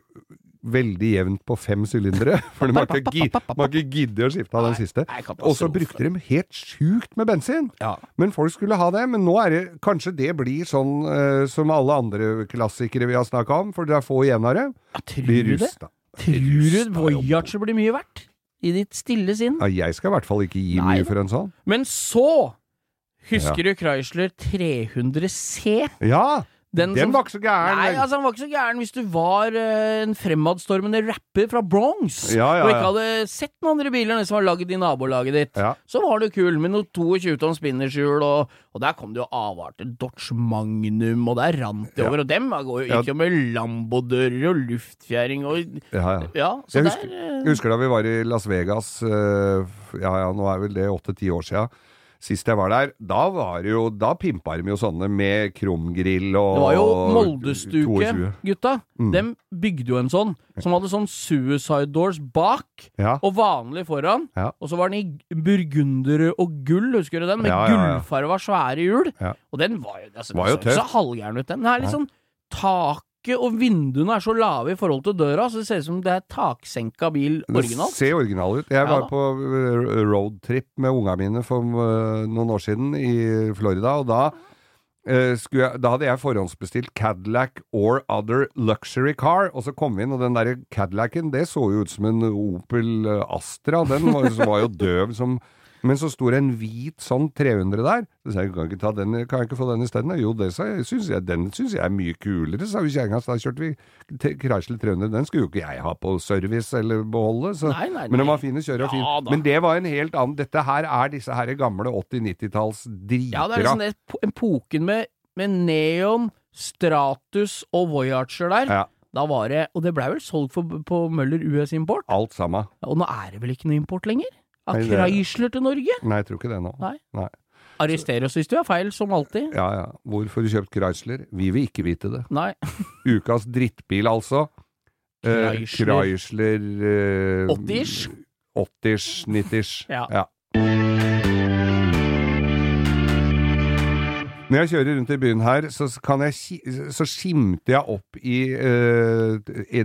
veldig jevnt på fem sylindere? For de har ikke, gi- ikke giddet å skifte av den siste. Og så brukte de helt sjukt med bensin. Ja. Men folk skulle ha det. Men nå er det kanskje det blir sånn uh, som alle andre klassikere vi har snakka om, for det er få igjen av det. Ja, tror du det? Tror du Rusta Voyager blir mye verdt? I ditt stille sinn? Ja, jeg skal i hvert fall ikke gi Nei mye for en sånn. Men så Husker du Chrysler 300C? Ja! Den, Den som- var ikke så gæren. Nei, altså han var ikke så gæren hvis du var uh, en fremadstormende rapper fra Bronx Ja, ja, og ikke hadde sett noen andre biler enn de som var lagd i nabolaget ditt. Så var du kul med noe 22 tonn spinnershjul, og, og der kom det jo avarter. Dodge Magnum, og der rant det over. Og dem går jo ikke med lambodører og luftfjæring og Ja, ja. Ja, så Jeg der husker, eh, jeg husker da vi var i Las Vegas, uh, ja ja, nå er vel det åtte-ti år sia. Sist jeg var der, da var det jo Da pimpa de jo sånne med krumgrill og Det var jo Moldestuke, gutta. Mm. Dem bygde jo en sånn, som hadde sånn suicide doors bak, Ja. og vanlig foran. Ja. Og så var den i burgunder og gull, husker du den? Med Ja, ja, ja. gullfarva svære hjul. Og den var jo, altså, Var jo så, så halvgæren ut, den. Den er litt sånn sånn Taket og vinduene er så lave i forhold til døra, så det ser ut som det er taksenka bil Det originalt. ser original ut. Jeg Ja var da. på eh, roadtrip med unga mine for eh, noen år siden i Florida, og da eh, jeg, da hadde jeg forhåndsbestilt Cadillac or other luxury car, og så kom vi inn, og den der Cadillacen, det så jo ut som en Opel Astra, den var, var jo døv som men så sto det en hvit sånn 300 der. Så sa jeg, kan ikke, ta den, kan jeg ikke få den isteden? Jo, det sa jeg. Synes jeg. Den syns jeg er mye kulere, sa vi kjerringa. Da kjørte vi Chrysler 300. Den skulle jo ikke jeg ha på service eller beholde. Så. Nei, nei, Men den var fin å kjøre og fin. Ja. Men det var en helt annen Dette her er disse her gamle 80-90-talls dritbra. Ja, det er liksom det po- epoken med, med Neon, Stratus og Voyager der. Ja, Da var det Og det blei vel solgt for, på Møller US Import? alt sammen. Og nå er det vel ikke noe import lenger? Av Chrysler til Norge? Nei, jeg tror ikke det nå. Nei. Nei. Arrester oss hvis du har feil, som alltid. Ja ja. Hvorfor du kjøpt Chrysler? Vi vil ikke vite det. Nei. Ukas drittbil, altså. Eh, Chrysler. Eh, 80-ish? 80-ish, 90-ish. Ja. ja. Når jeg kjører rundt i byen her, så, kan jeg, så skimter jeg opp i eh,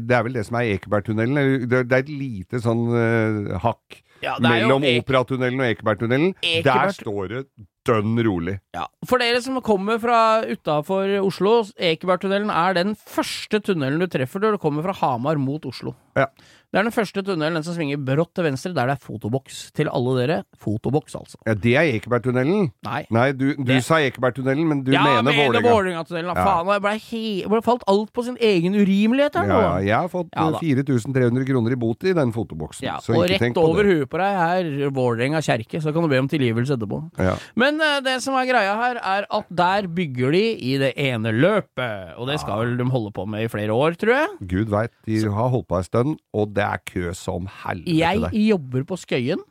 Det er vel det som er Ekebergtunnelen. Det, det er et lite sånn eh, hakk Ja, mellom Ek- Operatunnelen og Ekebergtunnelen. Der står det dønn rolig. Ja. For dere som kommer fra utafor Oslo, Ekebergtunnelen er den første tunnelen du treffer når du kommer fra Hamar mot Oslo. Ja. Det er den første tunnelen, den som svinger brått til venstre, der det er fotoboks. Til alle dere, fotoboks, altså. Ja, det er Ekebergtunnelen. Nei. Nei, du, du Det- sa Ekebergtunnelen, men du ja, mener Vålerenga. Vålerenga-tunnelen. Ja. Ja. Faen, jeg ble, he ble falt alt på sin egen urimelighet her nå. Ja, ja, jeg har fått Ja, eh, 4300 kroner i bot i den fotoboksen. Ja, så og ikke rett tenk på over huet på deg er Vålerenga kjerke, så kan du be om tilgivelse etterpå. Ja. Men uh, det som er greia her, er at der bygger de i det ene løpet. Og det skal vel de holde på med i flere år, tror jeg. Gud veit, de har holdt på ei stund, og det er kø som helvete Jeg der. jobber på Skøyen,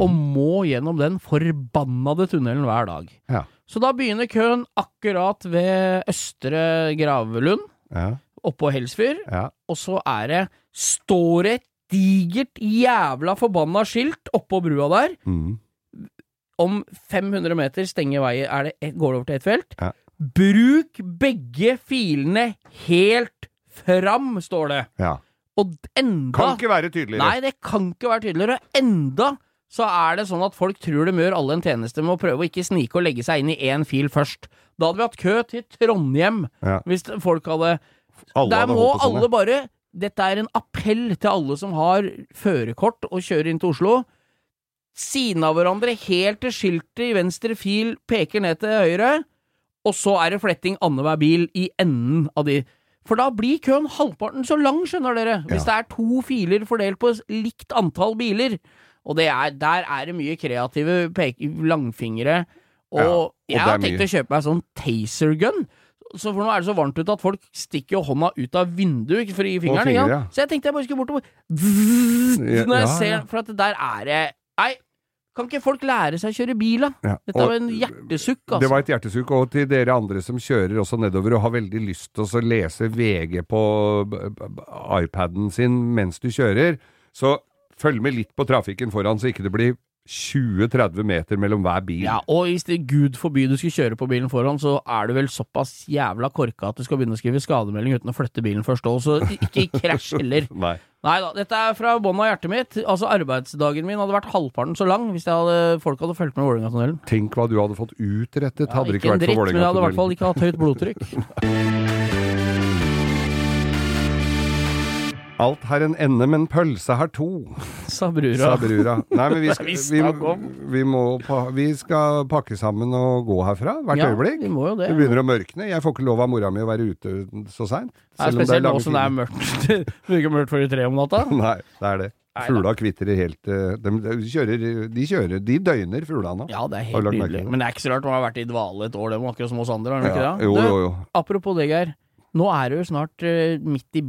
og må gjennom den forbannede tunnelen hver dag. Ja. Så da begynner køen akkurat ved Østre Gravelund, Ja, oppå Helsfyr, ja. og så er det Står det et digert jævla forbanna skilt oppå brua der. Mm. Om 500 meter stenger veien, er det går det over til ett felt. Ja. Bruk begge filene helt fram, står det. ja. Og enda Kan ikke være tydeligere. Nei, det kan ikke være tydeligere. Og enda så er det sånn at folk tror de gjør alle en tjeneste med å prøve å ikke snike og legge seg inn i én fil først. Da hadde vi hatt kø til Trondheim Ja. hvis folk hadde Alle Der hadde må alle sånn, alle bare Dette er en appell til alle som har førerkort og kjører inn til Oslo. Siden av hverandre helt til skiltet i venstre fil peker ned til høyre, og så er det fletting annenhver bil i enden av de. For da blir køen halvparten så lang, skjønner dere, hvis det er to filer fordelt på likt antall biler. Og det er, der er det mye kreative langfingre. Og, Ja, og jeg har tenkt mye. å kjøpe meg sånn taser-gun. Så for nå er det så varmt ute at folk stikker hånda ut av vinduet for i fingeren. fingre, ja. Så jeg tenkte jeg bare skulle bortover Ja, Når jeg ja, ser ja. For at der er det Nei, kan ikke folk lære seg å kjøre bil, da? Ja, Dette var en hjertesukk, altså. Det var et hjertesukk, og til dere andre som kjører også nedover og har veldig lyst til å lese VG på iPaden sin mens du kjører, så følg med litt på trafikken foran, så ikke det blir 20-30 meter mellom hver bil. Ja, og hvis det gud forby du skulle kjøre på bilen foran, så er du vel såpass jævla korka at du skal begynne å skrive skademelding uten å flytte bilen først òg, så ikke krasj heller. Nei. Nei da, dette er fra bånn av hjertet mitt. Altså, arbeidsdagen min hadde vært halvparten så lang hvis jeg hadde, folk hadde fulgt med Vålerenga-tunnelen. Tenk hva du hadde fått utrettet, Ja, hadde det ikke ikke vært dritt, for men jeg hadde i hvert fall ikke hatt høyt blodtrykk. Alt har en ende, men pølse har to, Sa brura. sa brura. Nei, men vi, skal, vi, vi, må, vi skal pakke sammen og gå herfra hvert ja, øyeblikk. vi må jo det. Det begynner å mørkne. Jeg får ikke lov av mora mi å være ute så seint. Det er spesielt nå som det er mørkt. Det er ikke mørkt før i tre om natta. Nei, det er det. Fugla kvitrer helt eh, de, de, kjører, de kjører De døgner, fugla nå. Ja, det er helt nydelig. Men det er ikke så rart, man har vært i dvale et år, det akkurat som oss andre, har ikke Ja, det? jo, Du, jo, Du, Apropos det, Geir. Nå er det jo snart eh, midt i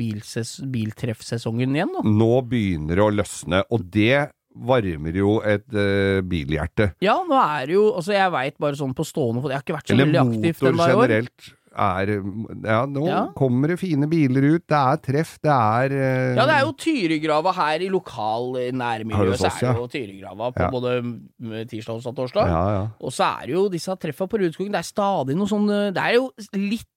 biltreffsesongen igjen, da. Nå begynner det å løsne, og det varmer jo et uh, bilhjerte. Ja, nå er det jo Altså, jeg veit bare sånn på stående fot Jeg har ikke vært så Eller veldig aktiv den ennå i år. generelt er Ja, nå Ja. kommer det fine biler ut. Det er treff, det er uh... Ja, det er jo Tyrigrava her i lokal nærmiljø, så er det jo Tyrigrava på Ja. både mm, tirsdag, og torsdag. Ja, ja. Og så er det jo disse treffa på Rudskogen. Det er stadig noe sånn Det er jo litt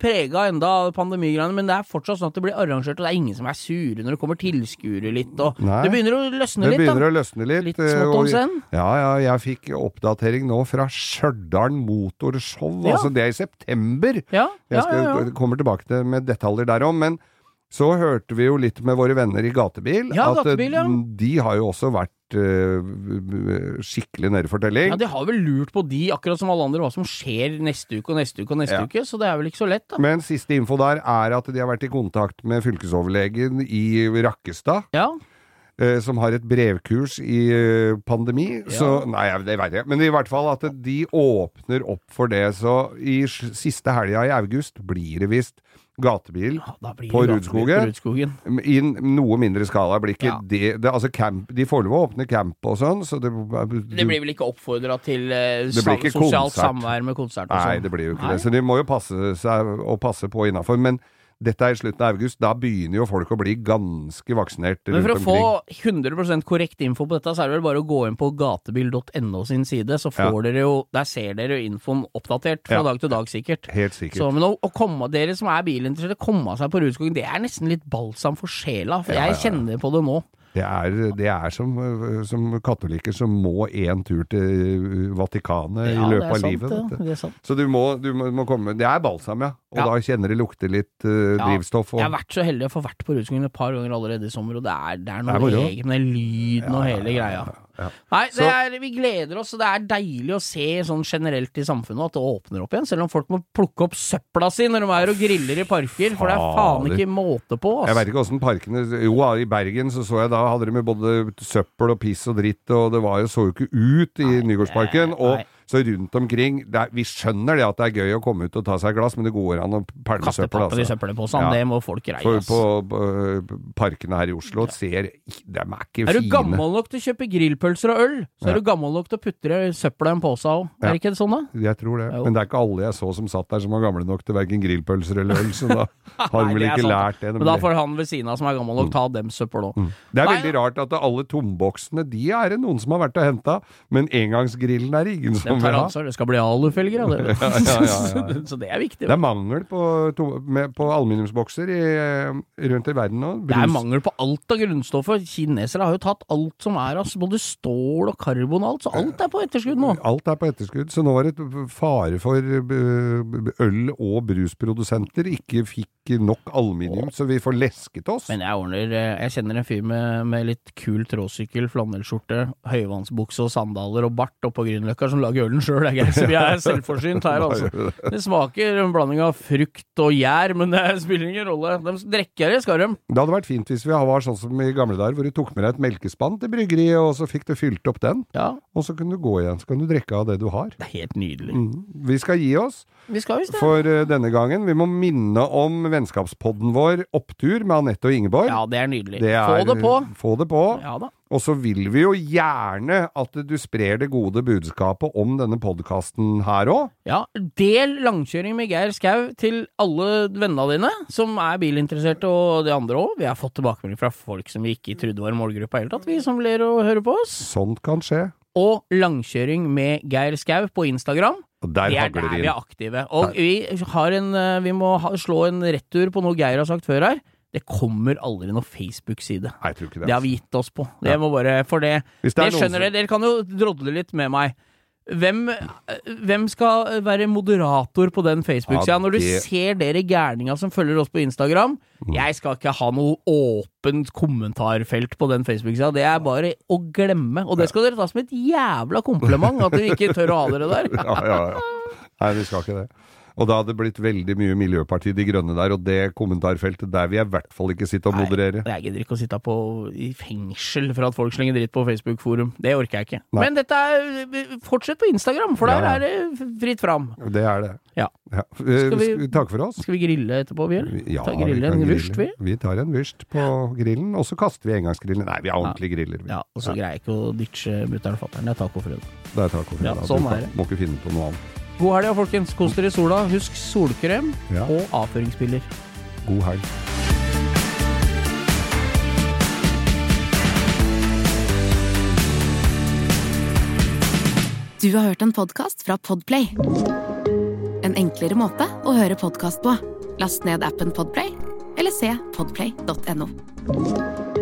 prega enda av pandemigreiene, men det er fortsatt sånn at det blir arrangert, og det er ingen som er sure når det kommer tilskuere litt, og Nei. Det begynner å løsne Det litt, begynner da. å løsne litt. Litt eh, og- Ja, ja, jeg fikk oppdatering nå fra Stjørdal Motorshow. Ja. Altså, det er i september. Ja, Jeg skal, kommer tilbake til med detaljer derom, men så hørte vi jo litt med våre venner i Gatebil, at eh, Gatebil, de har jo også vært skikkelig nede for telling. Ja, De har vel lurt på de, akkurat som alle andre, hva som skjer neste uke og neste uke og neste Ja. uke, så det er vel ikke så lett, da. Men siste info der er at de har vært i kontakt med fylkesoverlegen i Rakkestad, Ja, eh, som har et brevkurs i pandemi. pandemi. Så Nei, det vet jeg. Men i hvert fall at de åpner opp for det. Så i siste helga i august blir det visst gatebil. ja, På Rudskogen? Rudskogen. I noe mindre skala blir ikke Ja. det, det Altså camp De får lov å åpne camp og sånn, så det, Det blir vel ikke oppfordra til uh, sosialt konsert. samvær med konsert og Nei, sånn? det blir jo ikke Nei. det. Så de må jo passe seg og passe på innafor. Men Dette er i slutten av august. Da begynner jo folk å bli ganske vaksinert Men for å få 100% korrekt info på dette, så er det vel bare å gå inn på gatebil.no sin side, så får dere jo Der ser dere jo infoen oppdatert fra Ja. dag til dag, sikkert. Helt sikkert. Så, men å, å komme, dere som er bilinteresserte, komme seg på Rudskogen, det er nesten litt balsam for sjela. For Ja, ja, jeg kjenner på det nå. Det er, det er som, som katolikker som må én tur til Vatikanet Ja, i løpet av livet. det. Det sant. Så du må, du må, må komme Det er balsam, ja. Og Ja. da kjenner det lukter litt uh, drivstoff. Og, Jeg har vært så heldig å få vært på Rudskogen et par ganger allerede i sommer, og det er, det er Det er noe eget med den lyden og hele greia. Nei, det er, vi gleder oss, og det er deilig å se sånn generelt i samfunnet at det åpner opp igjen, selv om folk må plukke opp søpla si når de er og griller i parker, for det er faen ikke måte på. Jeg ass. veit ikke åssen parkene Jo, i Bergen så så jeg da hadde de med både søppel og piss og dritt, og det var jo, så jo ikke ut i Nygårdsparken. det- Og nei. Så rundt omkring er, Vi skjønner det at det er gøy å komme ut og ta seg et glass, men det går an å pælme Kaste søppel, i altså. søppelposen, det må folk greie. For på, på parkene her i Oslo ser De er ikke Er du fine. gammel nok til å kjøpe grillpølser og øl, så er du gammel nok til å putte søpla i en pose òg. Er det ikke sånn, da? Jeg tror det. Men det er ikke alle jeg så som satt der som var gamle nok til verken grillpølser eller øl, så da har de vel ikke lært det. Men da får han ved siden av som er gammel nok, ta dem søppel òg. Det er veldig rart at alle tomboksene, de er det noen som har vært og henta, men engangsgrillen er det ingen som vil ha. ansvar. Det skal bli alufelger av det. Ja, ja, ja. Så det er viktig. Det er mangel på, to, med, på aluminiumsbokser i, rundt i verden nå. Det er mangel på alt av grunnstoffet. Kinesere har jo tatt alt som er, altså. Både stål og karbon og alt, så alt er på etterskudd nå. Alt er på etterskudd, så nå var det et fare for eh, øl- og brusprodusenter ikke fikk nok aluminium, så vi får lesket oss. Men jeg ordner eh, Jeg kjenner en fyr med, med litt kul tråsykkel, flanellskjorte, høyvannsbukse og sandaler og bart oppå Grünerløkka som lager ølen sjøl. Så vi er selvforsynt her, altså. Det smaker en blanding av frukt og gjær, men det spiller ingen rolle. De drikker det, skal de. Det hadde vært fint hvis vi var sånn som i gamle dager, hvor du tok med deg et melkespann til bryggeriet, og så fikk du fylt opp den, Ja, og så kunne du gå igjen, så kan du drikke av det du har. det er helt nydelig. Mm. Vi skal gi oss Vi skal visst det. for uh, denne gangen. Vi må minne om vennskapspodden vår Opptur med Anette og Ingeborg. Ja, det er nydelig. Det er- Få det på. Få det på. Ja da. Og så vil vi jo gjerne at du sprer det gode budskapet om denne podkasten her òg. Ja, del langkjøring med Geir Skau til alle vennene dine som er bilinteresserte, og de andre òg. Vi har fått tilbakemelding fra folk som vi ikke trodde var målgruppa i det hele tatt, vi som ler og hører på oss. Sånt kan skje. Og langkjøring med Geir Skau på Instagram. Der Det er der vi er aktive. Og vi, har en, eh, vi må slå en retur på noe Geir har sagt før her. Det kommer aldri noen Facebook-side. Det. Det har vi gitt oss på. Det Ja. må bare, for det, det er skjønner som- dere. Dere kan jo drodle litt med meg. Hvem, hvem skal være moderator på den Facebook-sida? Når du ser dere gærninga som følger oss på Instagram Mm. Jeg skal ikke ha noe åpent kommentarfelt på den Facebook-sida. Det er bare å glemme. Og det skal dere ta som et jævla kompliment, at dere ikke tør å ha dere der. Ja, ja, ja. Nei, vi skal ikke det. Og da hadde det blitt veldig mye Miljøpartiet De Grønne der, og det kommentarfeltet der vil jeg i hvert fall ikke sitte og moderere. Nei, jeg gidder ikke å sitte på i fengsel for at folk slenger dritt på Facebook-forum. Det orker jeg ikke. Nei. Men dette er Fortsett på Instagram, for der Ja, ja. er det fritt fram. Det er det. Ja. Ja. Skal vi- Skal vi for oss? Skal vi grille etterpå, Bjørn? Ja, Ta vi grille kan en grille. vurst, vi? Vi tar en vurst på grillen, og så kaster vi engangsgrillen. Nei, vi har ordentlig griller. Vi. Ja, og så greier jeg ikke å ditche mutter'n og fatter'n. Det er tacofredag. Det er Ja, sånn Du er det. Må ikke finne på noe annet. God helg, folkens. Kos dere i sola. Husk solkrem Ja. og avføringsspiller. God helg. Du har hørt en podkast fra Podplay. En enklere måte å høre podkast på. Last ned appen Podplay, eller se podplay.no.